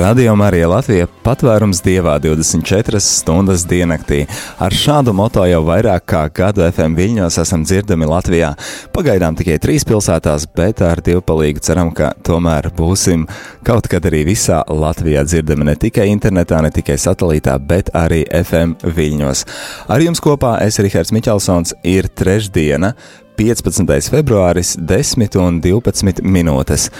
Radio Marija Latvija patvērums dievā 24 stundas diennaktī. Ar šādu moto jau vairāk kā gadu FM viļņos esam dzirdami Latvijā. Pagaidām tikai trīs pilsētās, bet ar divpalīgu ceram, ka tomēr būsim kaut kad arī visā Latvijā dzirdami ne tikai internetā, ne tikai satelītā, bet arī FM viļņos. Ar jums kopā es, Rihards Miķelsons, ir trešdiena. 15. februāris, 10 un 12 minūtes,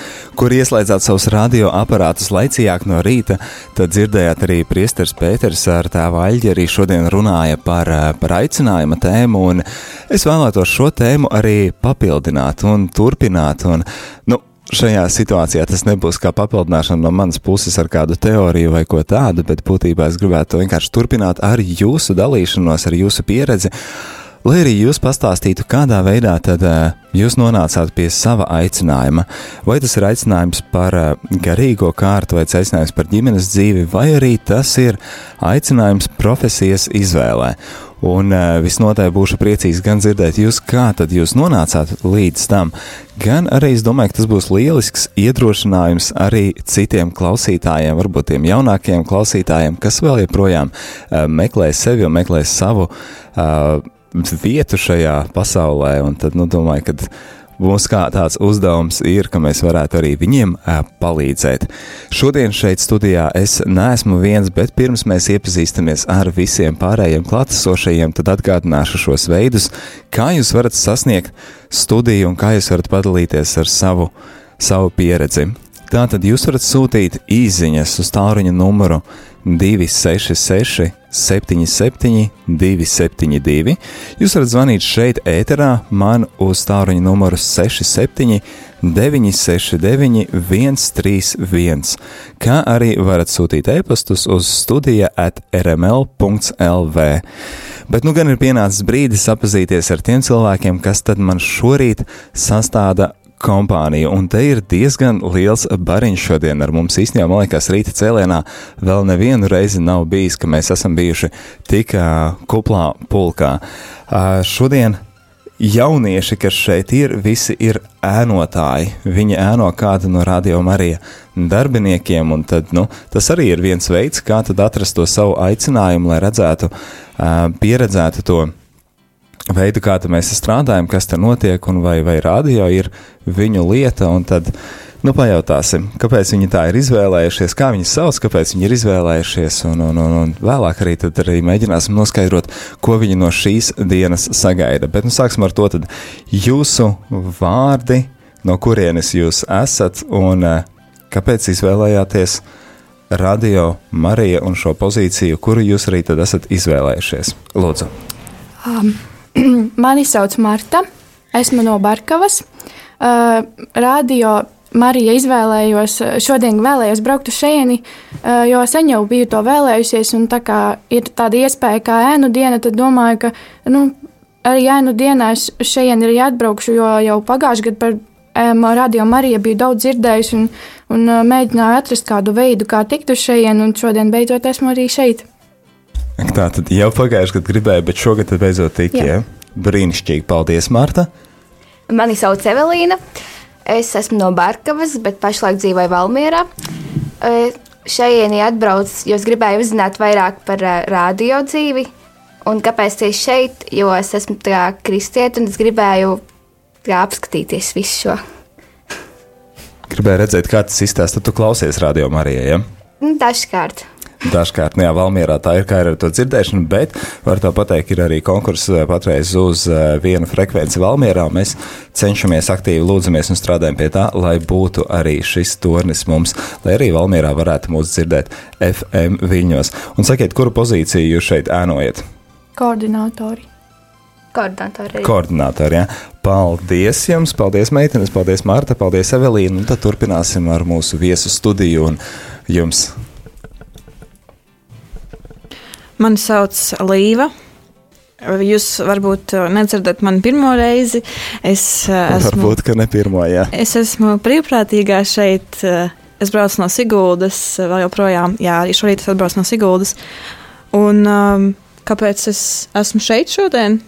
kur ieslēdzāt savus radioaparātus laicīgāk no rīta, tad dzirdējāt arī priesteris Pēters ar tēvu Aļģi arī šodien runāja par, par aicinājuma tēmu, un es vēlētos šo tēmu arī papildināt un turpināt, un, nu, šajā situācijā tas nebūs kā papildināšana no manas puses ar kādu teoriju vai ko tādu, bet būtībā es gribētu to vienkārši turpināt ar jūsu dalīšanos, ar jūsu pieredzi. Lai arī jūs pastāstītu, kādā veidā tad uh, jūs nonācāt pie sava aicinājuma, vai tas ir aicinājums par uh, garīgo kārtu, vai aicinājums par ģimenes dzīvi, vai arī tas ir aicinājums profesijas izvēlē. Un uh, visnotaļ būšu priecīgs gan dzirdēt jūs, kā tad jūs nonācāt līdz tam, gan arī es domāju, ka tas būs lielisks iedrošinājums arī citiem klausītājiem, varbūt tiem jaunākiem klausītājiem, kas vēl joprojām uh, meklē sevi un meklē savu uh, vietu šajā pasaulē, un tad, nu, domāju, ka mums kā tāds uzdevums ir, ka mēs varētu arī viņiem palīdzēt. Šodien šeit studijā es neesmu viens, bet pirms mēs iepazīstamies ar visiem pārējiem klātesošajiem, tad atgādināšu šos veidus, kā jūs varat sasniegt studiju un kā jūs varat padalīties ar savu, savu pieredzi. Tātad jūs varat sūtīt īsiņas uz tālruņa numuru 266, 77, 272. Jūs varat zvanīt šeit, ēterā, man uz tālruņa numuru 67, 969, 131, kā arī varat sūtīt e-pastus uz studija at rml.lv. Bet nu gan ir pienācis brīdis apazīties ar tiem cilvēkiem, kas tad man šorīt sastāda kompāniju, un te ir diezgan liels bariņš šodien ar mums. Īstenībā, man liekas, rīta cēlienā vēl nevienu reizi nav bijis, ka mēs esam bijuši tik uh, kuplā pulkā. Uh, šodien jaunieši, kas šeit ir, visi ir ēnotāji. Viņi ēno kādu no radio Marija darbiniekiem, un tad, nu, tas arī ir viens veids, kā atrast to savu aicinājumu, lai redzētu, uh, pieredzētu to veidu, kā mēs strādājam, kas tur notiek, un vai, vai radio ir viņu lieta. Tad nu, pajautāsim, kāpēc viņi tā ir izvēlējušies, kā viņi sauc, kāpēc viņi ir izvēlējušies. Un, un, un, un vēlāk arī, arī mēģināsim noskaidrot, ko viņi no šīs dienas sagaida. Bet nu, sāksim ar to, tad jūsu vārdi, no kurienes jūs esat un eh, kāpēc izvēlējāties radio Mariju un šo pozīciju, kuru jūs arī esat izvēlējušies. Lūdzu! Um, Mani sauc Marta, esmu no Barkavas. Uh, radio Marija izvēlējos, šodien vēlējos braukt uz šejieni, uh, jo sen jau biju to vēlējusies, un tā kā ir tāda iespēja kā ēnu diena, tad domāju, ka nu, arī ēnu dienā es šeit arī atbraukšu, jo jau pagājušajā gadā par um, radio Mariju biju daudz dzirdējusi un, un uh, mēģināju atrast kādu veidu, kā tikt uz šejieni, un šodien beidzot esmu arī šeit. Tā tad jau pagājušajā gadā gribēju, bet šogad beidzot tika. Ja? Brīnišķīgi, paldies, Marta! Mani sauc Evelīna. Es esmu no Barkavas, bet pašlaik dzīvoju Valmjerā. Šeit atbraucu, jo es gribēju uzzināt vairāk par radio dzīvi. Un kāpēc tieši šeit? Jo es esmu kristieti un es gribēju jā, apskatīties visu šo. Gribēju redzēt, kā tas izstāsta. Tu klausies radio Marijai, ja? Dažkārt. Dažkārt, nu jā, Valmjerā tā ir kā ar to dzirdēšanu, bet var to pateikt, ir arī konkurss eh, patreiz uz eh, vienu frekvenci Valmjerā. Mēs cenšamies aktīvi lūdzamies un strādājam pie tā, lai būtu arī šis tornis mums, lai arī Valmjerā varētu mūs dzirdēt FM viļņos. Un sakiet, kuru pozīciju jūs šeit ēnojat? Koordinātori. Koordinātori. Koordinātori, jā. Paldies jums, paldies meitenes, paldies Marta, paldies Evelīna. Un tad turpināsim ar mūsu viesu studiju un jums Mani sauc Līva. Jūs varbūt uh, nedzirdat mani pirmo reizi. Es uh, esmu, varbūt, ka ne pirmo, jā. Es esmu brīvprātīgā šeit. Uh, es braucu no Siguldas, vēl joprojām, jā, arī šorīt es atbraucu no Siguldas. Un um, kāpēc es esmu šeit šodien?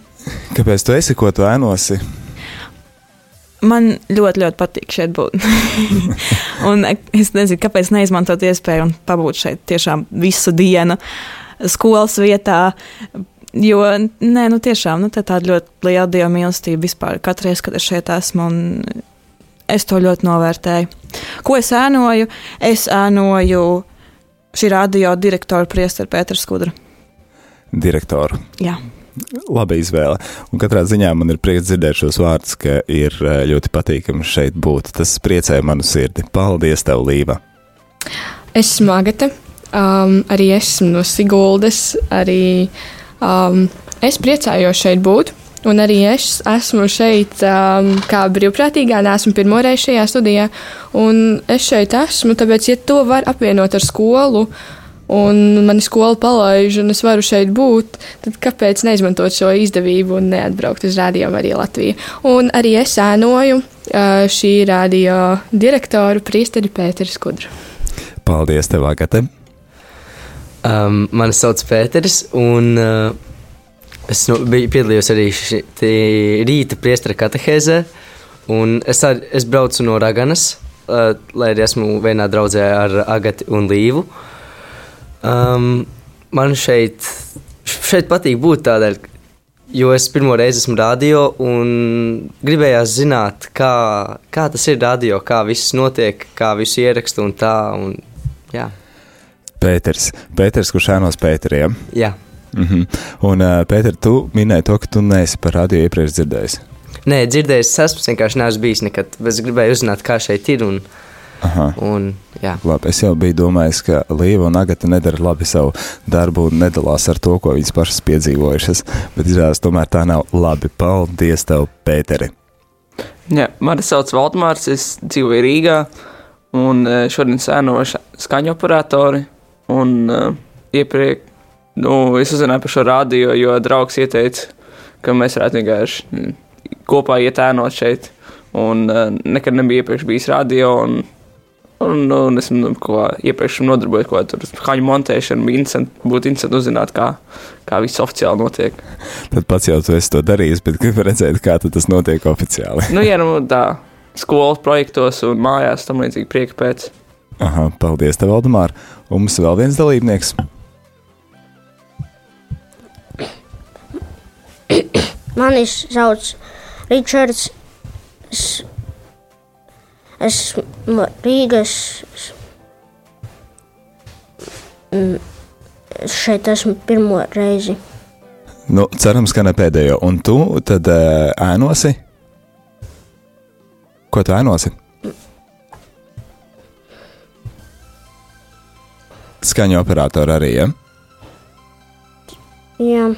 Kāpēc tu esi, ko tu ēnosi? Man ļoti, ļoti patīk šeit būt. un es nezinu, kāpēc neizmantot iespēju un pabūt šeit tiešām visu dienu skolas vietā. Jo, nē, nu tiešām, nu, tā tāda ļoti liela dieva mīlestība vispār katreiz, kad es šeit esmu, un es to ļoti novērtēju. Ko es ēnoju? Es ēnoju šī radio direktora priesteru Pēteru Skudru. Direktoru. Jā. Laba izvēle. Un katrā ziņā man ir prieks dzirdēt šos vārdus, ka ir eh, ļoti patīkami šeit būt. Tas priecē manu sirdi. Paldies, tev, Līva! Es esmu Agate. Um, arī esmu no Siguldas. Arī um, es priecājos šeit būt. Un arī es esmu šeit um, kā brīvprātīgā, neesmu pirmo reizi šajā studijā. Es šeit esmu, tāpēc, ja to var apvienot ar skolu, un mani skola palaiž, un es varu šeit būt, tad kāpēc neizmantot šo izdevību un neatbraukt uz Rādio Mariju Latviju? Un arī es ēnoju uh, šī radio direktoru Priesteri Pēteri Skudru. Paldies, tev, Agate! Um, mani sauc Pēters, un uh, es nu, biju, piedalījos arī šī rīta priestera katehēzē. Es, ar, es braucu no Raganas, uh, lai arī esmu vienā draudzē ar Agati un Līvu. Um, man šeit, šeit patīk būt tādēļ, jo es pirmo reizi esmu radio un gribējās zināt, kā, kā tas ir radio, kā viss notiek, kā visu ierakstu un tā. Un, jā. Pēters, Pēters kurš ēnos Pēteriem. Jā. Mm -hmm. Un, uh, Pēter, tu minēji to, ka tu neesi par radio iepriekš dzirdējis. Nē, dzirdējis, es esmu vienkārši neesmu bijis nekad. Es gribēju uzzināt, kā šeit ir. Un, Aha. un, jā. labi, es jau biju domājis, ka Līva un Agata nedara labi savu darbu un nedalās ar to, ko viņas pašas piedzīvojušas. Bet izrādās, tomēr tā nav labi. Paldies, tev, Pēteri! Jā, mani sauc Valdemārs, es dzīvoju Rīgā un šodien sēnošu skaņu operatori. Un uh, iepriekš nu, es uzzināju par šo radio, jo draugs ieteica, ka mēs varētu vienkārši kopā ietēnot šeit. Un uh, nekad nebija iepriekš bijis radio. Un, un, un es nu, ko, iepriekš nodarbojos ar to skaņu montēšanu. Interesanti, būtu interesanti uzzināt, kā, kā viss oficiāli notiek. Tad pats jau esi to darījis, bet gribu redzēt, kā tas notiek oficiāli. nu, jā, nu, tā skolas projektos un mājās tam līdzīgi prieka pēc. Aha, paldies, tev, Valdemār. Un mums vēl viens dalībnieks. Mani sauc Ričards. Es esmu Rīgas. Es šeit esmu pirmo reizi. Nu, cerams, ka ne pēdējo. Un tu tad uh, ēnosi? Ko tu ēnosi? Skaņu operatori arī, ja? Jā.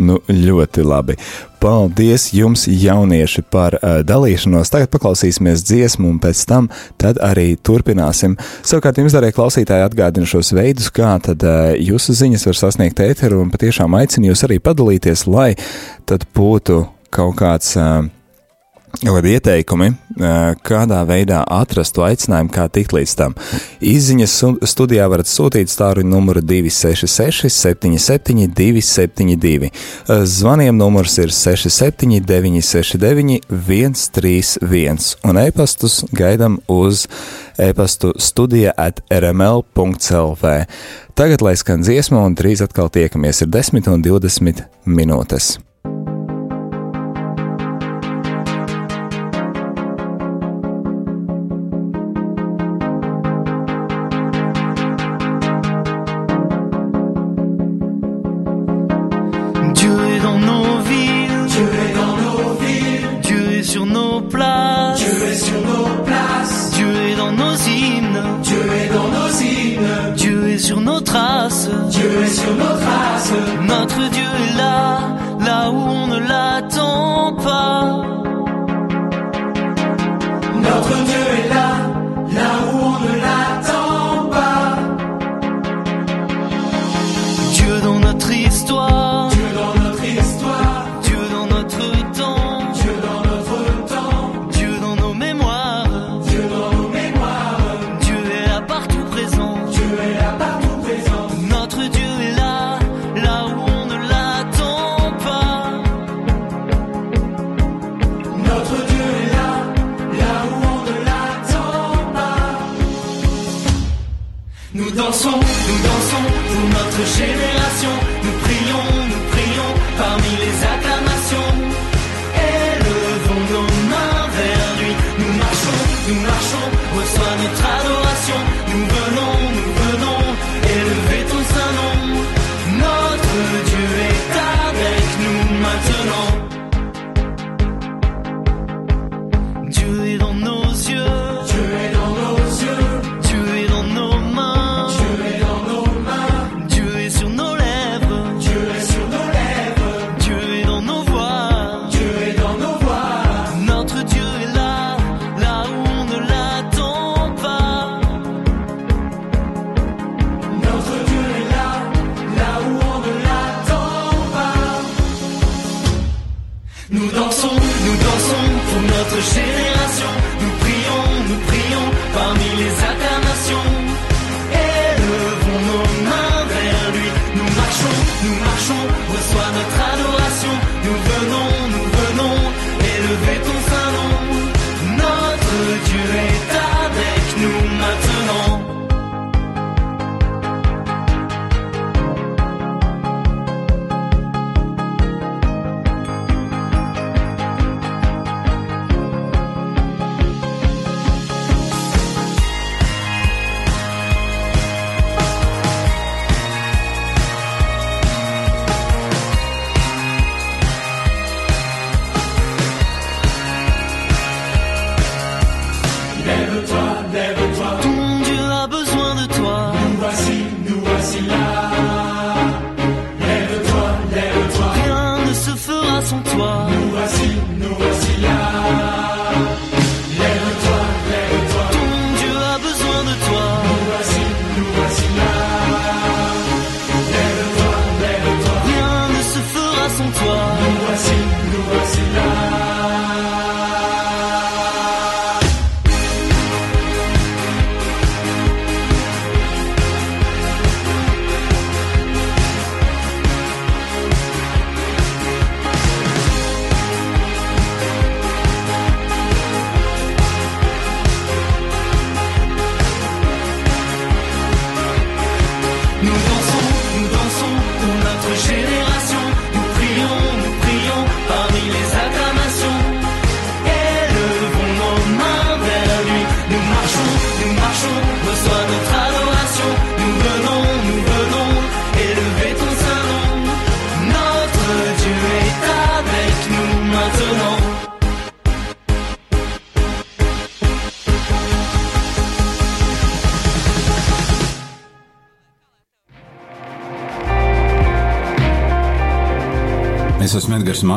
Nu, ļoti labi. Paldies jums, jaunieši, par uh, dalīšanos. Tagad paklausīsimies dziesmu, un pēc tam arī turpināsim. Savukārt, jums, darbie klausītāji, atgādinu šos veidus, kā tad uh, jūsu ziņas var sasniegt ēteru, un patiešām aicinu jūs arī padalīties, lai tad būtu kaut kāds. Uh, Kādi ieteikumi, kādā veidā atrast to aicinājumu, kā tikt līdz tam? Izziņas studijā varat sūtīt stāru numuru 266, 77, 272. Zvaniem numurs ir 67, 969, 131, un e-pastus gaidām uz e-pastu studija at rml.clv. Tagad lai skan dziesma, un drīz atkal tiekamies, ir 10 un 20 minūtes.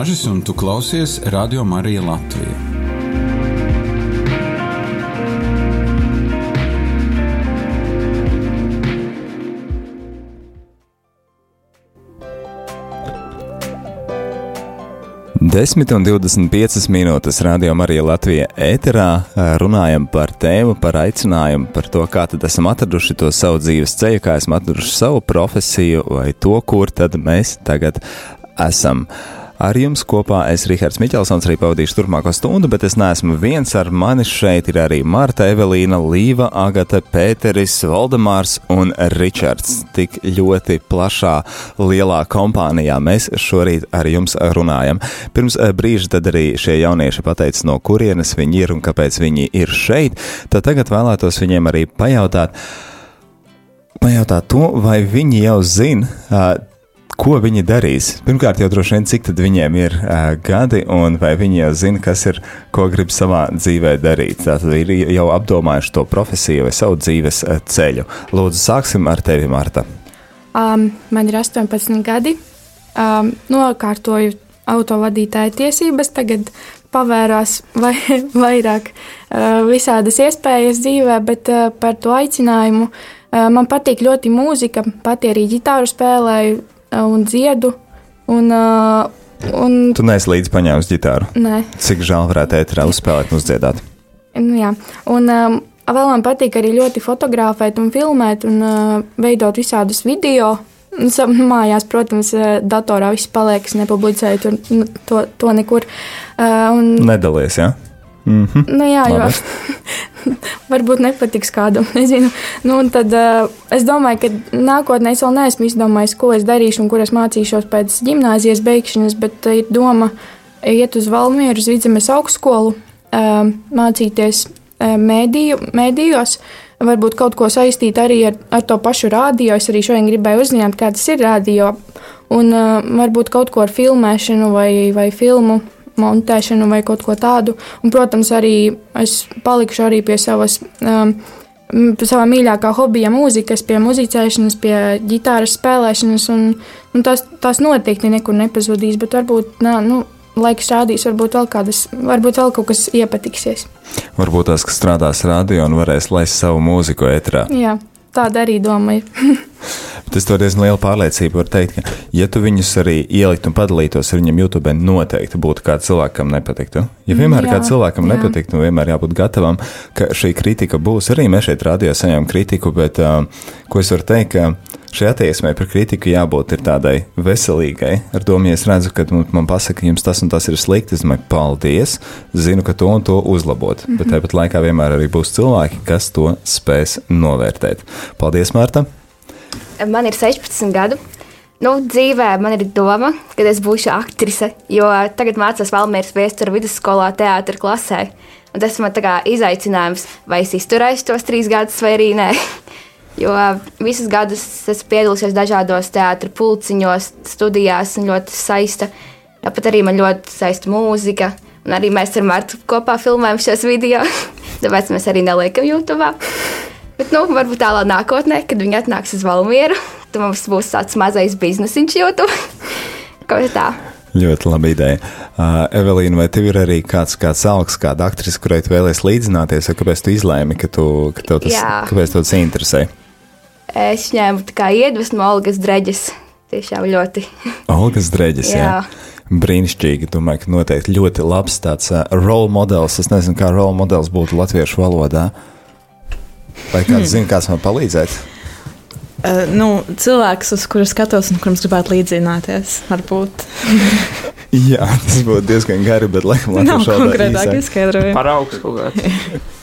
Mažis, un tu klausies Radio Marija Latvija. Desmit un 25 minūtes rādījumā arī Latvijā ēterā runājam par tēmu, par aicinājumu, par to, kā tad esam atraduši to savu dzīves ceļu, kā esam atraduši savu profesiju vai to, kur tad mēs tagad esam. Ar jums kopā es, Rihards Miķelsons, arī pavadīšu turpmāko stundu, bet es neesmu viens ar mani. Šeit ir arī Marta, Evelīna, Līva, Agate, Pēteris, Valdemārs un Ričards. Tik ļoti plašā, lielā kompānijā mēs šorīt ar jums runājam. Pirms eh, brīža tad arī šie jaunieši pateica, no kurienes viņi ir un kāpēc viņi ir šeit. Tad tagad vēlētos viņiem arī pajautāt, pajautāt to, vai viņi jau zina, ko viņi darīs. Pirmkārt, jau droši vien, cik viņiem ir uh, gadi, un vai viņi jau zina, kas ir, ko grib savā dzīvē darīt. Tātad ir jau apdomājuši to profesiju vai savu dzīves uh, ceļu. Lūdzu, sāksim ar tevi, Marta. Um, man ir 18 gadi. Um, nokārtoju autovadītāja tiesības, tagad pavērās vai, vairāk uh, visādas iespējas dzīvē, bet uh, par to aicinājumu uh, man patīk ļoti mūzika, pati arī ģitāru spēlēju un dziedu. Un, uh, un, Tu neesi līdzi paņēmis ģitāru. nē, Cik žēl varētu ēterā uzspēlēt un uzdziedāt. nu, jā. un um, vēl man patīk arī ļoti fotografēt un filmēt un uh, veidot visādus video. Sa- Mājās, protams, uh, datorā viss paliek, es nepublicēju tur, nu, to, to nekur. Uh, un, Nedalies, jā? Ja? Mm -hmm. Nu, jā, jo Labi. varbūt nepatiks kādam. Nezinu. Nu, tad, uh, es domāju, ka nākotnē es vēl neesmu izdomājis, ko es darīšu un kur es mācīšos pēc gimnāzijas beigšanas, bet uh, ir doma iet uz Valmieru, uz Vidzemes augstskolu, uh, mācīties uh, mēdīju, mēdījos. Varbūt kaut ko saistīt arī ar, ar to pašu rādio. Es arī šodien gribēju uzzināt, kā tas ir rādio. Un uh, varbūt kaut ko ar filmēšanu vai, vai filmu montēšanu vai kaut ko tādu. Un, protams, arī es palikšu arī pie savas. Um, Savā mīļākā hobija, mūzikas, pie muzicēšanas, pie ģitāras spēlēšanas. Un, un tās, tās noteikti nekur nepazudīs, bet varbūt nā, nu, laiks rādīs, varbūt vēl, kādas, varbūt vēl kaut kas iepatiksies. Varbūt tās, kas strādās radio un varēs laist savu mūziku ētrā. Jā, tāda arī doma ir. Tas to diezgan liela pārliecība var teikt, ka, ja tu viņus arī ieliktu un padalītos ar viņiem YouTube, noteikti būtu kāds cilvēkam nepatiktu. Ja vienmēr Mm, jā, kāds cilvēkam jā. nepatiktu, nu vienmēr jābūt gatavam, ka šī kritika būs. Arī mēs šeit rādījā saņemam kritiku, bet uh, ko es varu teikt, ka šai attieksmei par kritiku jābūt ir tādai veselīgai. Ar domu, ja es redzu, ka man, man pasaka, jums tas un tas ir slikti, es domāju, paldies, zinu, ka to un to uzlabot. Mm -hmm. Bet tāpat laikā vienmēr arī būs cilvēki, kas to spēs novērtēt. Paldies, Mārta! Man ir 16 gadu. Nu, dzīvē man ir doma, ka es būšu aktrise, jo tagad mācos Valmīras vēstures vidusskolā, teātris klasē. Un tas man kā izaicinājums, vai es izturēšu tos trīs gadus, vai arī nē. Jo visus gadus esmu piedalījusies dažādos teātros, pulciņos, studijās, un ļoti saista. Tāpat arī man ļoti saista mūzika. Un arī mēs ar Martu kopā filmējam šos video. Tāpēc mēs arī neliekam YouTube. Bet, nu, varbūt tālāk nākotnē, kad viņi atnāks uz Valmieru, tad mums būs tāds mazais biznesiņš YouTube. Kaut kā tā. Ļoti laba ideja. Uh, Evelīna, vai tev ir arī kāds, kāds augs, kāda aktrise, kurai tu vēlēsies līdzināties, vai kāpēc tu izlēmi, ka, tu, ka tev tas, Jā. kāpēc tev tas interesē? Es ņēmu tā kā iedvesmu Olgas Dreģes. Tiešām ļoti. Olgas Dreģis, jā. jā. Brīnišķīgi, domāju, ka noteikti ļoti labs tāds uh, role modelis. Es nezinu, kā role modelis būtu latviešu valodā. Vai kāds zina, kāds man palīdzēt? Uh, nu, cilvēks, uz kuru skatos un kuram es gribētu līdzināties, varbūt. Jā, tas būtu diezgan gari, bet laikam Nav latviešu valodā konkrētāk īsāk. izskaidrojumi. Paraugs kaut kāds.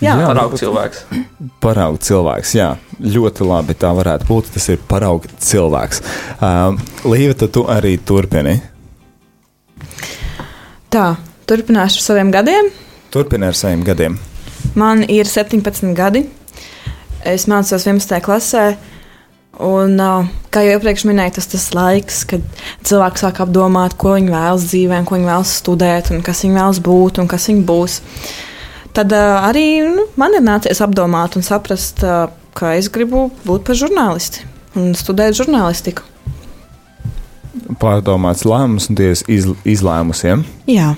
Jā, Jā. Paraugs cilvēks. Parauga cilvēks, jā, ļoti labi tā varētu būt. Tas ir parauga cilvēks. Uh, Līva, tad tu arī turpini. Tā, turpināšu ar saviem gadiem. Turpini ar saviem gadiem. Man ir 17 gadi. Es mācos 11. klasē. Un, kā jau iepriekš minēju, tas ir tas laiks, kad cilvēks sāk apdomāt, ko viņi vēlas dzīvē, ko viņi vēlas studēt, un kas viņi vēlas būt un kas viņi būs. Tad arī nu, man ir nācies apdomāt un saprast, ka es gribu būt par žurnālisti un studēt žurnālistiku. Pārdomāts lēmums un tie ir iz, izlēmusiem. Jā,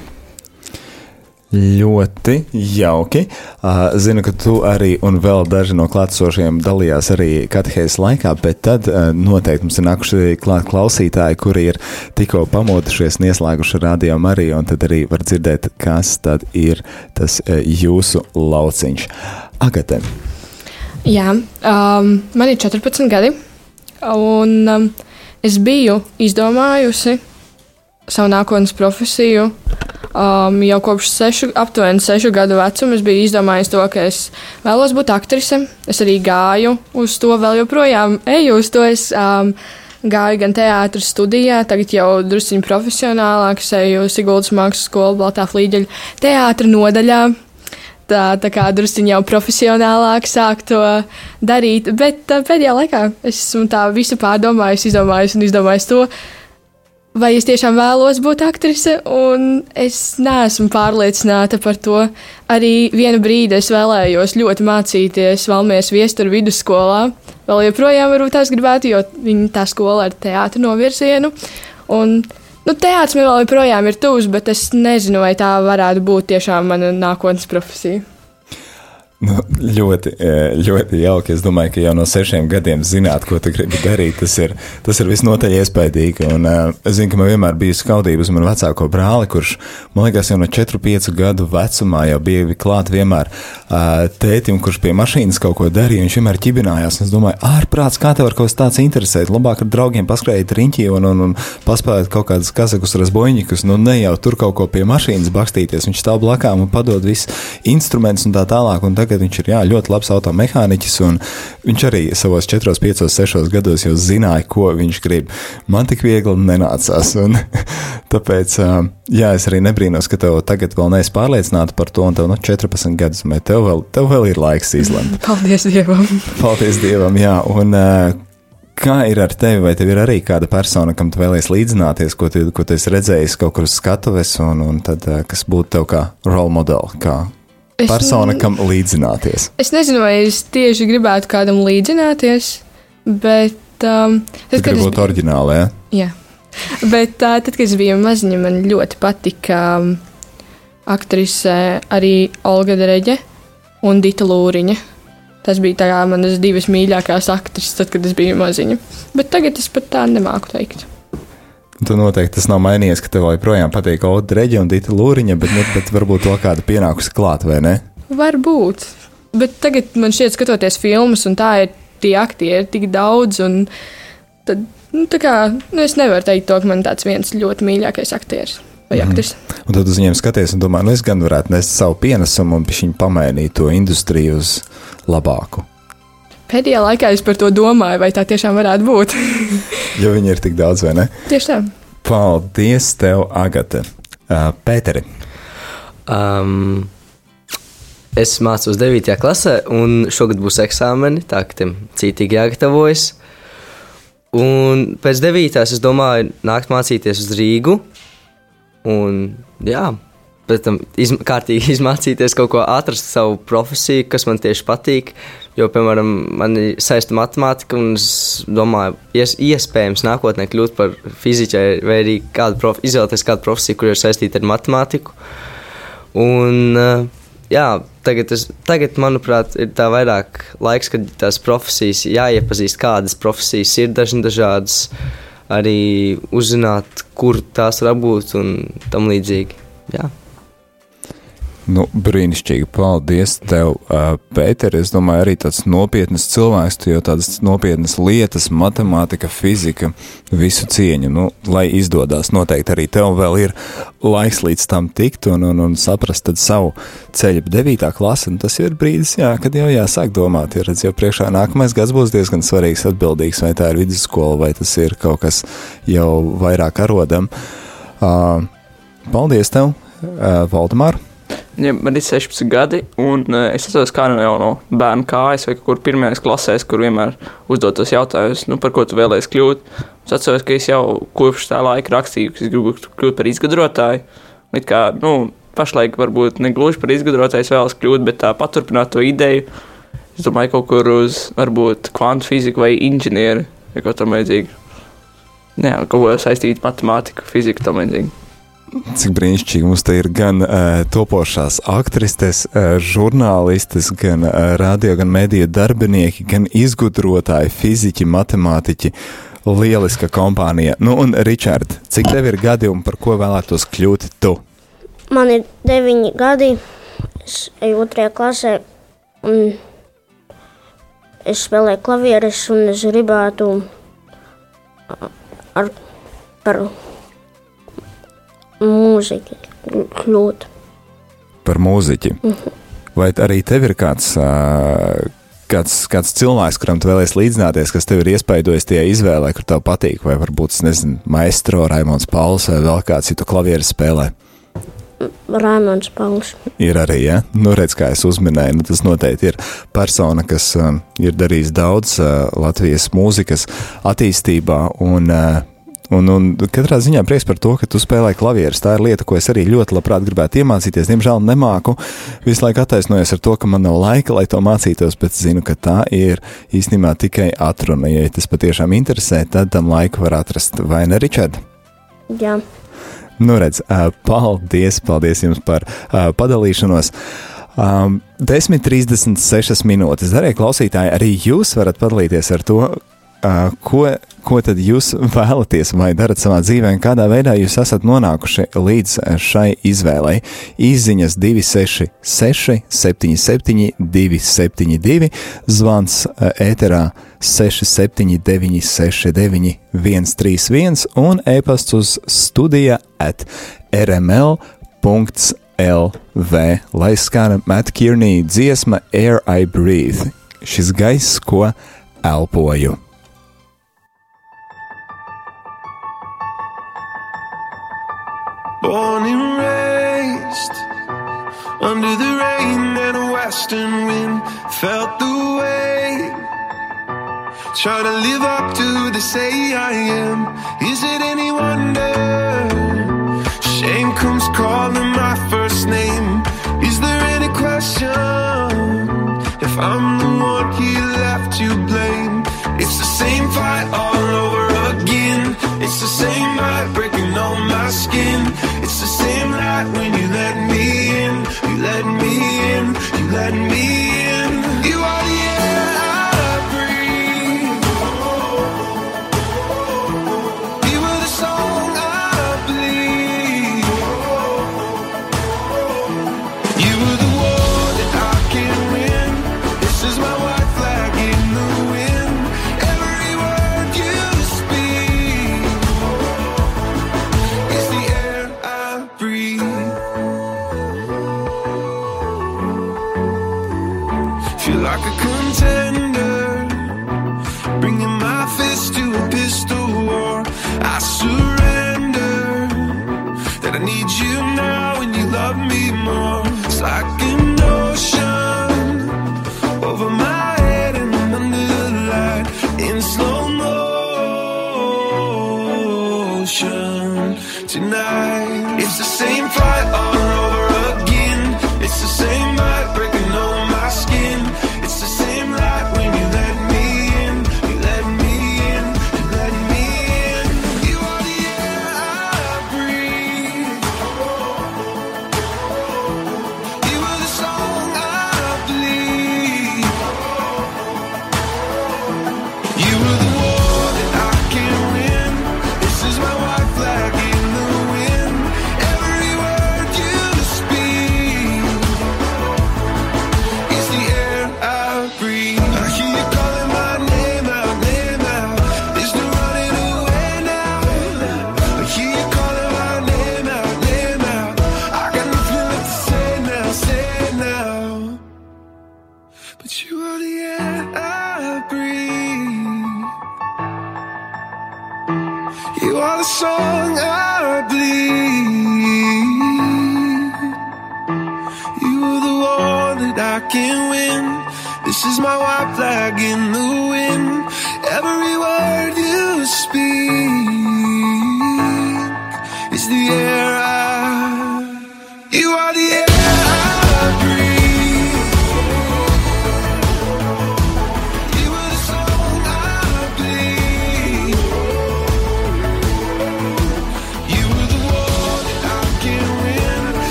Ļoti jauki. Uh, Zinu, ka tu arī un vēl daži no klātesošiem dalījās arī katehēzes laikā, bet tad uh, noteikti mums ir nākuši klāt klausītāji, kuri ir tikko pamodušies un ieslēguši radio Mariju, un tad arī var dzirdēt, kas tad ir tas uh, jūsu lauciņš. Agate, Jā, um, man ir 14 gadi, un um, es biju izdomājusi savu nākotnes profesiju. Um, jau kopš sešu, aptuveni sešu gadu vecuma es biju izdomājis to, ka es vēlos būt aktrise. Es arī gāju uz to, vēl joprojām eju uz to. Es um, gāju gan teātris studijā, tagad jau druskuļi profesionālāk, es eju Siguldas mākslas skolu, Baltā flīģeļa teātra nodaļā tā, tā kā druskuļi jau profesionālāk sāk to darīt. Bet tā, pēdējā laikā es esmu tā visu pārdomājis, izdomājis un izdomājis to, vai es tiešām vēlos būt aktrise, un es neesmu pārliecināta par to. Arī vienu brīdi es vēlējos ļoti mācīties Valmijas viesturu vidusskolā. Vēl joprojām varbūt tās gribētu, jo viņa tā skola ar teātru novirzienu. Un, nu, teātris man vēl joprojām ir tuvs, bet es nezinu, vai tā varētu būt tiešām mana nākotnes profesija. Nu, ļoti, eh, ļoti jauki. Es domāju, ka jau no sešiem gadiem zināt, ko tu gribi darīt, tas ir, tas ir visnotaļ iespaidīgi. Un, uh, es zinu, ka man vienmēr bija skaudība uz manu vecāko brāli, kurš, man liekas, jau no 4-5 gadu vecumā jau bija klāt vienmēr uh, tētim, kurš pie mašīnas kaut ko darīja. Viņš vienmēr ķibinājās. Es domāju, ārprāts, kā tev var kaut kas tāds interesēt. Labāk ar draugiem paskrējot riņķī un, un, un paspēlēt kaut kādus kazakus, razboņikus. Nu, ne jau tur kaut ko pie mašīnas bakstīties. Viņš stāv blakām un padod visus instrumentus un tā tālāk. Un tagad viņš ir jā, ļoti labs automehāniķis. un Viņš arī savos 4, 5, 6 gados jau zināja, ko viņš grib. Man tik viegli nenācās. Un, tāpēc jā, es arī nebrīnos, ka tev tagad vēl neesi pārliecināta par to, un tev no 14 gadus, bet tev vēl, tev vēl ir laiks izlemt. Paldies Dievam! Paldies Dievam, jā. Un, Kā ir ar tevi? Vai tev ir arī kāda persona, kam tu vēlēsies līdzināties, ko tu, ko tu esi redzējis kaut kur uz skatuves, un, un tad, kas būtu tev kā role model, kā Es persona, kam līdzināties? Es nezinu, vai es tieši gribētu kādam līdzināties, bet. Um, Tas kad es būtu oriģināli, ja? Jā. Bet uh, tad, kad es biju maziņa, man ļoti patika um, aktrise arī Olga Dreģe un Dita Lūriņa. Tas bija tā kā manas divas mīļākās aktrises, tad, kad es biju maziņa. Bet tagad es pat tā nemāku teikt. Tu noteikti tas nav mainījies, ka tev joprojām patīk Oda Reģiona un Dita Lūriņa, bet, nu, bet varbūt to kāda pienākusi klāt, vai ne? Varbūt. Bet tagad man šķiet, skatoties filmas, un tā ir tie aktieri tik daudz, un tad, nu, kā, nu, es nevaru teikt to, ka man tāds viens ļoti mīļākais aktieris vai Mhm. aktris. Un tad uz viņiem skaties un domā, nu es gan varētu nest savu pienesumu un pamainīt to industriju uz labāku. Pēdējā laikā es par to domāju, vai tā tiešām varētu būt. Jo viņi ir tik daudz, vai ne? Tieši tā. Paldies, tev, Agate. Uh, Pēteri, Um, es mācos 9. klasē, un šogad būs eksāmeni, tā ka tam cītīgi jāgatavojas. Un pēc 9. es domāju, nākt mācīties uz Rīgu. Un, jā, pēc tam izm kārtīgi izmācīties kaut ko, atrast savu profesiju, kas man tieši patīk. Jo, piemēram, man ir saista matemātika, un es domāju, ies, iespējams, nākotnē kļūt par fiziķu, vai arī kādu prof, izvēlēties kādu profesiju, kur ir saistīta ar matemātiku. Un, eh, jā, tagad, es, tagad, manuprāt, ir tā vairāk laiks, kad tās profesijas jāiepazīst, kādas profesijas ir dažni dažādas, arī uzzināt, kur tās var būt un tam līdzīgi. Jā. Nu, brīnišķīgi. Paldies tev, uh, Pēteri. Es domāju, arī tāds nopietns cilvēks, jau tādas nopietnas lietas, matemātika, fizika, visu cieņu. Nu, lai izdodas, noteikti arī tev vēl ir laiks līdz tam tikt un, un, un saprast savu ceļu. Devītā klase, un tas ir brīdis, jā, kad jau jāsāk domāt. Ir redz, jau priekšā nākamais gads būs diezgan svarīgs, atbildīgs, vai tā ir vidusskola, vai tas ir kaut kas jau vairāk arodam. Uh, paldies tev, uh, Valdemār! Ja, man ir 16 gadi, un uh, es atceros, kā jau no bērna kājas vai kur pirmajās klasēs, kur vienmēr uzdod tos jautājumus, nu, par ko tu vēlēsies kļūt. Es atceros, ka es jau kopš tā laika rakstīju, ka es gribu kļūt par izgudrotāju. It Kā, nu, pašlaik varbūt ne gluži par izgudrotāju vēlos kļūt, bet tā paturpināt to ideju. Es domāju, kaut kur uz varbūt kvantu fiziku vai inženieri vai kaut tam līdzīgu. Jā, kaut ko saistīt ar matemātiku, fiziku tam līdzīgi. Cik brīnišķīgi mums te ir gan uh, topošās aktrises, uh, žurnālistes, gan uh, radio, gan mediju darbinieki, gan izgudrotāji, fiziķi, matemātiķi. Lieliska kompānija. Nu, un, Ričard, cik tev ir gadi un par ko vēlētos kļūt tu? Man ir deviņi gadi, es eju otrajā klasē, un es spēlēju klavieres, un es gribētu ar, par mūziku kļūt. Par mūziķi. Vai arī tev ir kāds, kāds, kāds cilvēks, kuram tu vēlies līdzināties, kas tev ir iespaidojis tajā izvēlē, kur tev patīk? Vai varbūt, nezinu, maestro, Raimons Pauls vai vēl kāds citu klavieru spēlē? Rāmons Pauls. Ir arī, ja? Nu, redz, kā es uzminēju, nu, tas noteikti ir persona, kas uh, ir darījis daudz uh, Latvijas mūzikas attīstībā. Un, uh, un, un katrā ziņā prieks par to, ka tu spēlē klavierus. Tā ir lieta, ko es arī ļoti labprāt gribētu iemācīties. Diemžēl nemāku. Visu laiku attaisnojos ar to, ka man nav laika, lai to mācītos, bet zinu, ka tā ir īstenībā tikai atruna. Ja tas patiešām interesē, tad tam laiku var atrast. Vai ne, Ričard? Jā. Nu, redz, paldies, paldies jums par padalīšanos. Um, 10,36 minūtes. Darbie klausītāji, arī jūs varat padalīties ar to, ko, ko tad jūs vēlaties vai darat savā dzīvē, un kādā veidā jūs esat nonākuši līdz šai izvēlei. Izziņas 266, 77, 272, zvans ēterā 679, 69, 131 un e-pasts uz studija at rml. LV, lai skan Matt Kierney dziesma Air I Breathe, šis gaiss, ko elpoju. Born and raised under the rain and a western wind, felt the way. Try to live up to the say I am. Is it any wonder? Shame comes calling my first name. Is there any question if I'm the one he left to blame? It's the same fight the same light breaking on my skin. It's the same light when you let me in. You let me in. You let me in.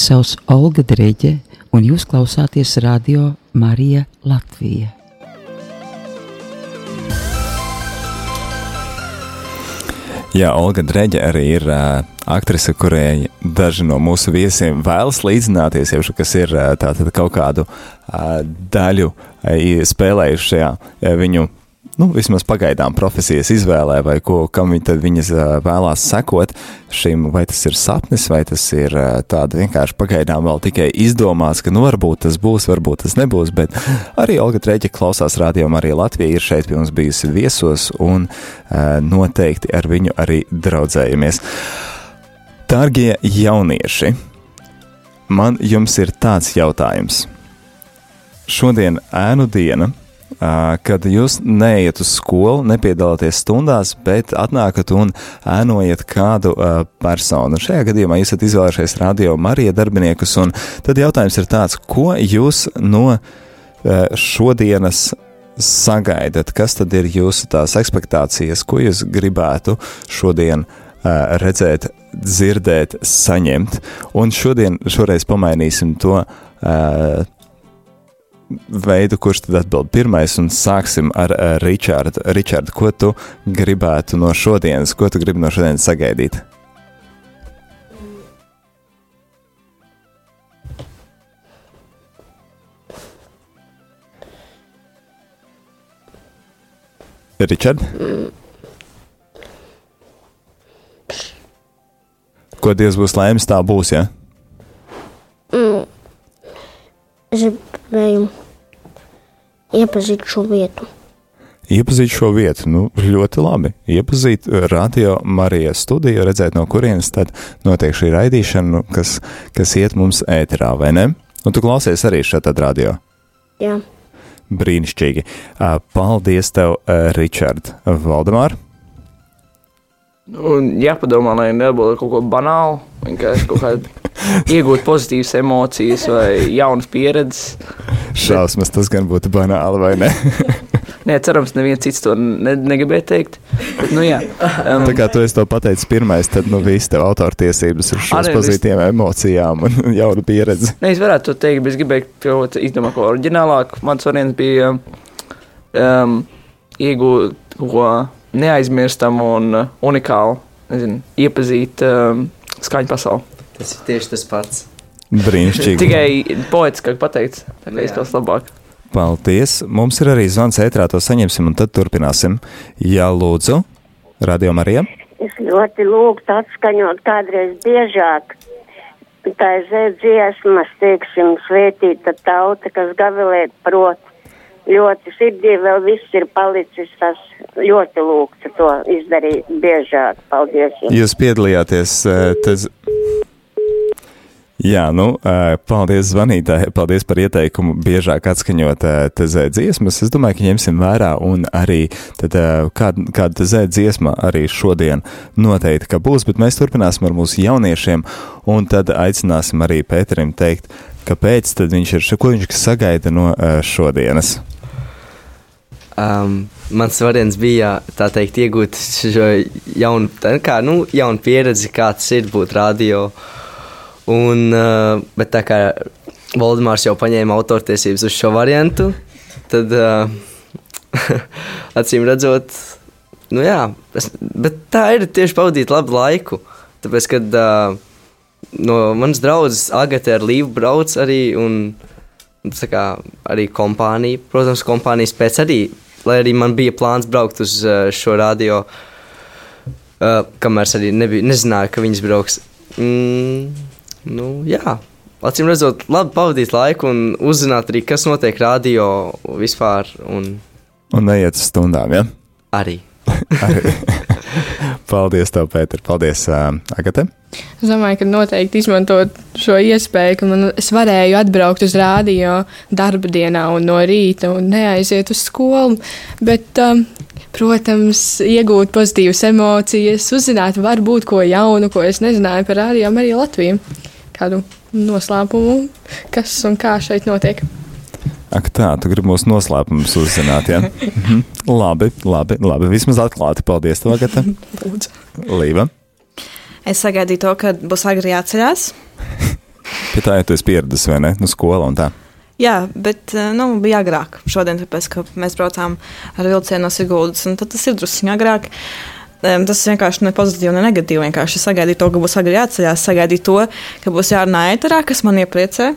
Mani sauc Olga Dreģe, un jūs klausāties radio Marija Latvija. Jā, Olga Dreģe arī ir uh, aktrise, kurai daži no mūsu viesiem vēlas līdzināties, jau kas ir uh, tātad kaut kādu uh, daļu uh, spēlējuši šajā uh, viņu, nu, vismaz pagaidām profesijas izvēlē, vai ko, kam viņas vēlās sekot šim, vai tas ir sapnis, vai tas ir tāda vienkārši pagaidām vēl tikai izdomāts, ka, nu, varbūt tas būs, varbūt tas nebūs, bet arī Olga Dreģe klausās rādījumā, arī Latvija ir šeit pie mums bijusi viesos, un noteikti ar viņu arī draudzējamies. Dārgie jaunieši, man jums ir tāds jautājums. Šodien ēnu diena, kad jūs neiet uz skolu, nepiedalāties stundās, bet atnākat un ēnojat kādu uh, personu. Šajā gadījumā jūs esat izvēlējušies radio Marija darbiniekus, un tad jautājums ir tāds, ko jūs no uh, šodienas sagaidat, kas tad ir jūsu tās expectācijas, ko jūs gribētu šodien uh, redzēt, dzirdēt, saņemt. Un šodien, šoreiz pamainīsim to uh, veidu, kurš tad atbild pirmais, un sāksim ar uh, Ričārdu. Ričārdu, ko tu gribētu no šodienas, ko tu gribi no šodienas sagaidīt? Ričard? Ko Dievs būs lēmis, tā būs, ja? Iepazīt šo vietu. Iepazīt šo vietu, nu, ļoti labi. Iepazīt radio Marijas studiju, redzēt, no kurienes tad notiek šī raidīšana, nu, kas, kas iet mums ēterā, vai ne? Un tu klausies arī šeit radio. Jā, Brīnišķīgi. Paldies tev, Ričard. Valdemār, Un jāpadomā, lai nebūtu kaut ko banālu, vienkārši kaut kāda iegūt pozitīvas emocijas vai jaunas pieredzes. šausmas, tas gan būtu banāli, vai ne? Nē, cerams, neviens cits to ne, negribēja teikt. Bet, nu, jā, um, Tā kā tu to pateicis pirmais, tad nu viss tev autortiesības uz šīs pozitīvām emocijām un jaunu pieredzi. Ne, es varētu to teikt, bet es gribēju kaut ko izdomāt, ko oriģinālāku. Mans variants bija um, iegūt ko neaizmirstamu un uh, unikālu, nezinu, iepazīt um, skaņu pasauli. Tas ir tieši tas pats. Brīnišķīgi. Tikai poetiskāk pateikts, tā kā izklausās labāk. Paldies. Mums ir arī zvans ētrā, to saņemsim un tad turpināsim. Jā, lūdzu, Radio Marija. Es ļoti lūgtu atskaņot kādreiz biežāk. Tā ir dziesmas, teiksim, svētīta tauta, kas gavilēt prot. Ļoti sirdī vēl viss ir palicis, tas ļoti lūgtu to izdarīt biežāk. Paldies jums! Jūs piedalījāties. eh, Tas... Jā, nu, eh, paldies zvanītājai, paldies par ieteikumu biežāk atskaņot eh, tezē dziesmas. Es domāju, ka ņemsim vērā un arī tad, eh, kāda, kāda tezē dziesma arī šodien noteikti, ka būs, bet mēs turpināsim ar mūsu jauniešiem un tad aicināsim arī Pēterim teikt, kāpēc tad viņš ir, ko viņš sagaida no šodienas. Um, mans variants bija teikt, iegūt šo jaunu, kā, nu, jaunu pieredzi, kā tas ir būt radio. Un, uh, bet tā kā Valdemārs jau paņēma autortiesības uz šo variantu, tad uh, acīm redzot, nu jā, es, bet tā ir tieši pavadīt labu laiku. Tāpēc, kad uh, no manas draudzes Agate ar Līvu brauc arī un tā kā, arī kompānija, protams, kompānijas pēc arī, lai arī man bija plāns braukt uz uh, šo radio, uh, kamēr es arī nebiju, nezināju, ka viņas brauks. Mm, nu, jā, acīm redzot, labi pavadīt laiku un uzzināt arī, kas notiek radio vispār. Un Un neiet uz stundām, ja? arī. arī. Paldies, tev, Pēter. Paldies, uh, Agate. Es domāju, ka noteikti izmantot šo iespēju, ka man, es varēju atbraukt uz rādio darba dienā un no rīta un neaiziet uz skolu. Bet, um, protams, iegūt pozitīvas emocijas, uzzināt varbūt ko jaunu, ko es nezināju par rādio arī Latviju. Kādu noslēpumu, kas un kā šeit notiek. Ak, tā, tu gribi mūsu noslēpumus uzzināt, ja? Mhm. labi, labi, labi. Vismaz atklāti. Paldies. Lūdzu. Līva. Es sagaidīju to, ka būs agri jāceļās. Pie tā, ja tu esi pieradis, vai ne? Nu, skola un tā. Jā, bet eh, nu, bija agrāk šodien, tāpēc, ka mēs braucām ar vilcienu no Siguldas, un tad tas ir drusku agrāk. Em, Tas vienkārši ne pozitīvi, ne negatīvi. Vienkārši sagaidīju to, ka būs agri jāceļās, sagaidīju to, ka būs jārunā ēterā, kas man iepriecē.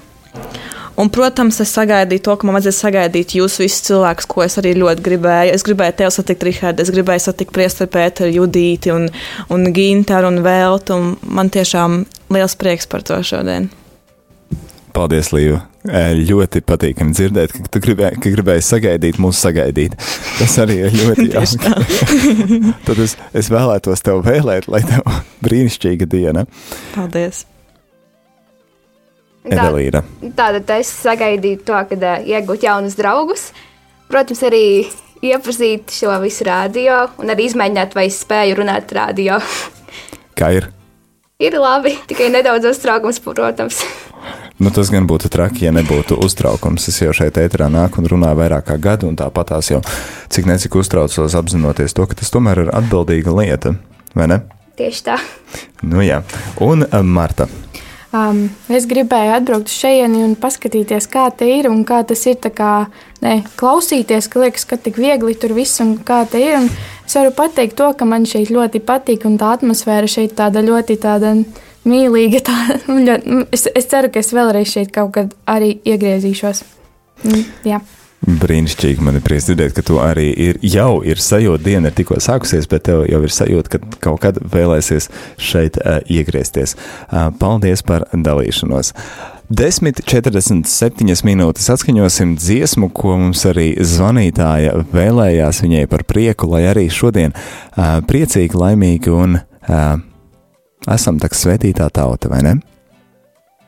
Un, protams, es sagaidīju to, ka man vajadzēs sagaidīt jūs visus cilvēkus, ko es arī ļoti gribēju. Es gribēju tevi satikt, Rihards, es gribēju satikt Priesteru Pēteru, Judīti un, un Ginteru un Veltu. Un man tiešām liels prieks par to šodien. Paldies, Līva. Ļoti patīkami dzirdēt, ka tu gribēji, ka gribēji sagaidīt, mūsu sagaidīt. Tas arī ir ļoti jauki. Tad es, es vēlētos tev vēlēt, lai tev brīnišķīga diena. Paldies! Evelīna. Tātad es sagaidīju to, kad iegūt jaunus draugus. Protams, arī iepazīt šo visu radio un arī izmēģināt, vai es spēju runāt radio. Kā ir? Ir labi, tikai nedaudz uztraukums, protams. Nu, tas gan būtu traki, ja nebūtu uztraukums. Es jau šeit ēterā nāku un runāju vairāk kā gadu, un tāpatās jau cik necik uztraucos apzinoties to, ka tas tomēr ir atbildīga lieta, vai ne? Tieši tā. Nu jā. Un uh, Marta. Um, es gribēju atbraukt uz šejieni un paskatīties, kā te ir un kā tas ir. Kā, ne, klausīties, ka liekas, ka tik viegli tur viss un kā te ir. Un es varu pateikt to, ka man šeit ļoti patīk un tā atmosfēra šeit tāda ļoti tāda mīlīga. Tā, ļoti, es, es ceru, ka es vēlreiz šeit kaut kad arī iegriezīšos. Mm, jā. Brīnišķīgi. Man ir prieks dzirdēt, ka tu arī ir, jau ir sajūta, diena ir tikko sākusies, bet tev jau ir sajūta, ka kaut kad vēlēsies šeit uh, iegriezties. Uh, paldies par dalīšanos. 10,47 minūtes atskaņosim dziesmu, ko mums arī zvanītāja vēlējās viņai par prieku, lai arī šodien uh, priecīgi, laimīgi un uh, esam tā svētītā tauta, vai ne?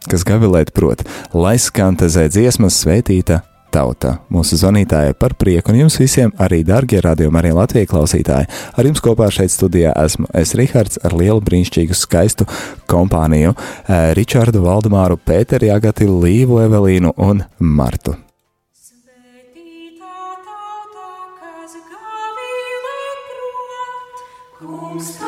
Kas gavilēt prot, lai skan tezē dziesmas svētīta tauta. Mūsu zvanītāja par prieku un jums visiem arī, darbie radiokamā arī Latvijas klausītāji. Ar jums kopā šeit studijā esmu es Rihards ar lielu brīnišķīgu skaistu kompāniju eh, Ričardu, Valdemāru, Pēteri, Agati, Līvu, Evelīnu un Martu. Kungs tavā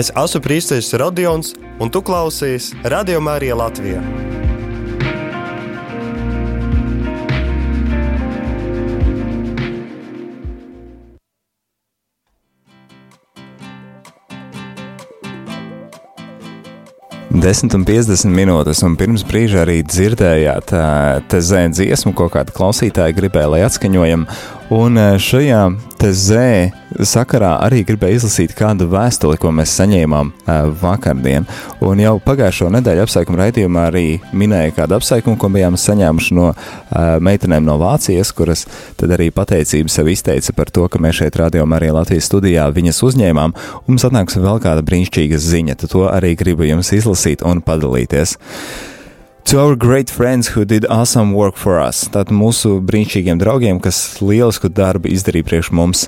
Es esmu Priesteris Rodions, un tu klausies Radio Mārija Latvijā. Desmit un 50 minūtes, un pirms brīža arī dzirdējāt ā, te zē dziesmu, ko kāda klausītāja gribēja, lai atskaņojam. Un ā, šajā zē sakarā arī gribēju izlasīt kādu vēstuli, ko mēs saņēmām ā, vakardien. Un jau pagājušo nedēļu apsveikuma raidījumā arī minēja kādu apsveikumu, ko bijām saņēmuši no ā, meitenēm no Vācijas, kuras tad arī pateicību sev izteica par to, ka mēs šeit rādījām arī Latvijas studijā viņas uzņēmām. Un mums atnāks vēl kāda brīnišķīga ziņa, tad to arī gribu jums izlasīt un padalīties. To our great friends who did awesome work for us. Tātad mūsu brīnišķīgiem draugiem, kas lielisku darbu izdarīja priekš mums.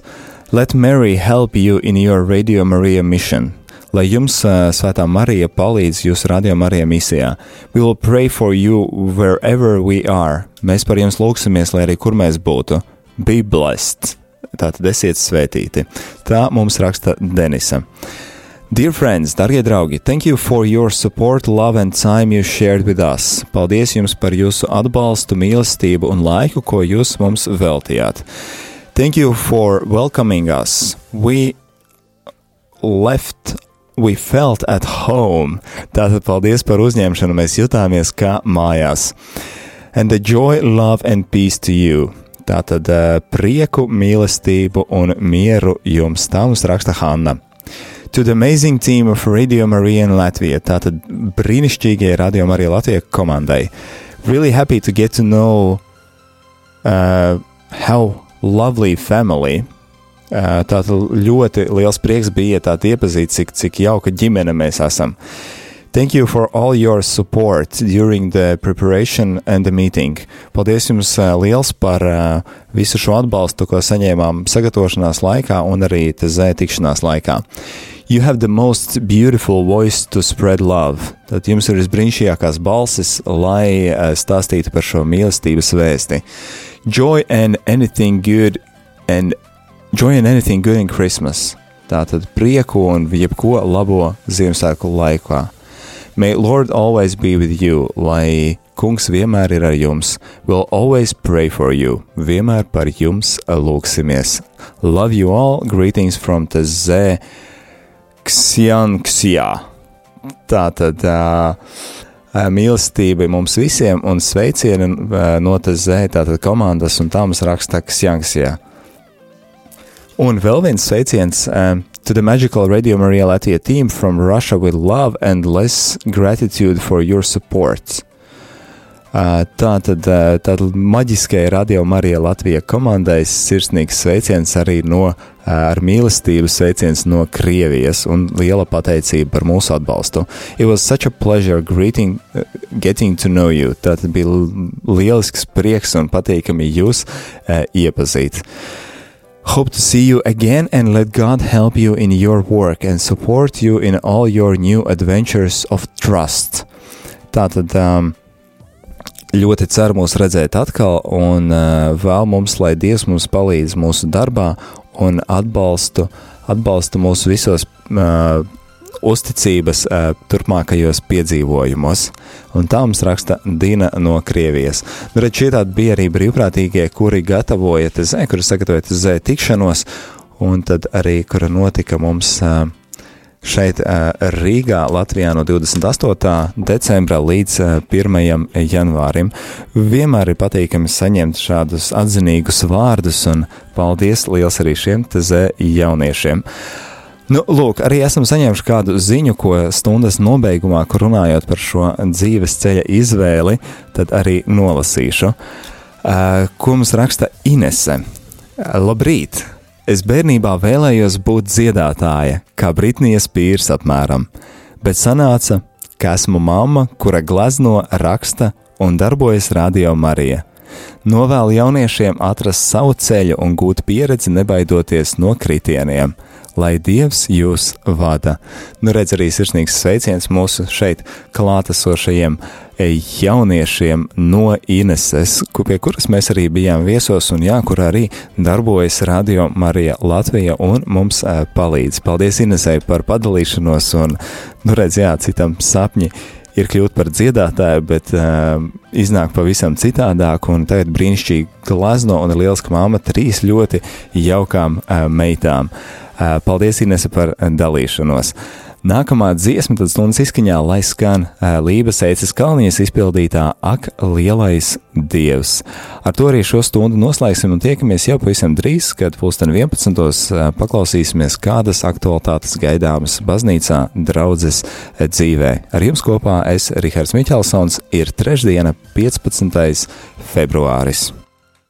Let Mary help you in your Radio Maria mission. Lai jums uh, Svētā Marija palīdz jūsu Radio Marija misijā. We will pray for you wherever we are. Mēs par jums lūgsimies, lai arī kur mēs būtu. Be blessed. Tātad esiet svētīti. Tā mums raksta Denisa. Dear friends, darbie draugi, thank you for your support, love and time you shared with us. Paldies jums par jūsu atbalstu, mīlestību un laiku, ko jūs mums veltījāt. Thank you for welcoming us. We left, we felt at home. Tātad paldies par uzņemšanu, mēs jutāmies kā mājās. And the joy, love and peace to you. Tātad eh, prieku, mīlestību un mieru jums. Tā mums raksta Hanna. To the amazing team of Radio Marija in Latvia. Tātad brīnišķīgie Radio Marija Latvija komandai. Really happy to get to know uh, how lovely family. Uh, tātad ļoti liels prieks bija tā iepazīt, cik, cik jauka ģimene mēs esam. Thank you for all your support during the preparation and the meeting. Paldies jums uh, liels par uh, visu šo atbalstu, ko saņēmām sagatavošanās laikā un arī TZ tikšanās laikā. You have the most beautiful voice to spread love. Tad jums ir visbrīnišķīgākās balsis, lai uh, stāstītu par šo mīlestības vēsti. Joy and anything good and joy and anything good in Christmas. Tātad prieku un jebko labo Ziemassvētku laikā. May Lord always be with you, lai kungs vienmēr ir ar jums. We'll always pray for you. Vienmēr par jums lūksimies. Love you all. Greetings from Teze Xianxia. Tātad uh, mīlestība mums visiem un sveicieni no Teze, tātad komandas un tā mums raksta Xianxia. Un vēl viens sveiciens um, to the Magical Radio Maria Latvia team from Russia with love and less gratitude for your support. Tā tad tāda maģiskajai Radio Marija Latvija komandai sirsnīgs sveiciens arī no ar mīlestību sveiciens no Krievijas un liela pateicība par mūsu atbalstu. It was such a pleasure greeting, getting to know you. Tātad bija lielisks prieks un patīkami jūs uh, iepazīt. Hope to see you again and let God help you in your work and support you in all your new adventures of trust. Tātad um, ļoti ceru mūs redzēt atkal un uh, vēl mums, lai Dievs mums palīdz mūsu darbā un atbalstu, atbalstu mūsu visos uh, uzticības uh, turpmākajos piedzīvojumos. Un tā mums raksta Dina no Krievijas. Nu, redz, šie tādi bija arī brīvprātīgie, kuri gatavoja tezē, kuri sagatavoja tezē tikšanos, un tad arī, kura notika mums uh, šeit Rīgā, Latvijā no 28. decembra līdz uh, 1. janvārim. Vienmēr ir patīkami saņemt šādus atzinīgus vārdus, un paldies liels arī šiem tezē jauniešiem. Nu, lūk, arī esam saņēmuši kādu ziņu, ko stundas nobeigumā, kur runājot par šo dzīves ceļa izvēli, tad arī nolasīšu. Ko mums raksta Inese? Labrīt! Es bērnībā vēlējos būt dziedātāja, kā Britnijas pīrs apmēram, bet sanāca, ka esmu mamma, kura glezno, raksta un darbojas Radio Marija. Novēlu jauniešiem atrast savu ceļu un gūt pieredzi, nebaidoties no kritieniem. Lai Dievs jūs vada. Nu, redz arī sirsnīgs sveiciens mūsu šeit klātesošajiem jauniešiem no Ineses, pie kuras mēs arī bijām viesos un jā, kur arī darbojas Radio Marija Latvija un mums eh, palīdz. Paldies Inesei par padalīšanos un, nu redz, jā, citam sapņi ir kļūt par dziedātāju, bet uh, iznāk pavisam citādāk, un tagad brīnišķīgi glazno un ir liels, ka māma trīs ļoti jaukām uh, meitām. Uh, paldies, Inese, par dalīšanos. Nākamā dziesma, tad stundas izskaņā, lai skan Lības eices kalnies izpildītā Ak, lielais dievs. Ar to arī šo stundu noslēgsim un tiekamies jau pavisam drīz, kad pulksten 11. Uh, paklausīsimies, kādas aktualitātes gaidāmas baznīcā draudzes dzīvē. Ar jums kopā es, Rihards Miķelsons, ir trešdiena, 15. februāris.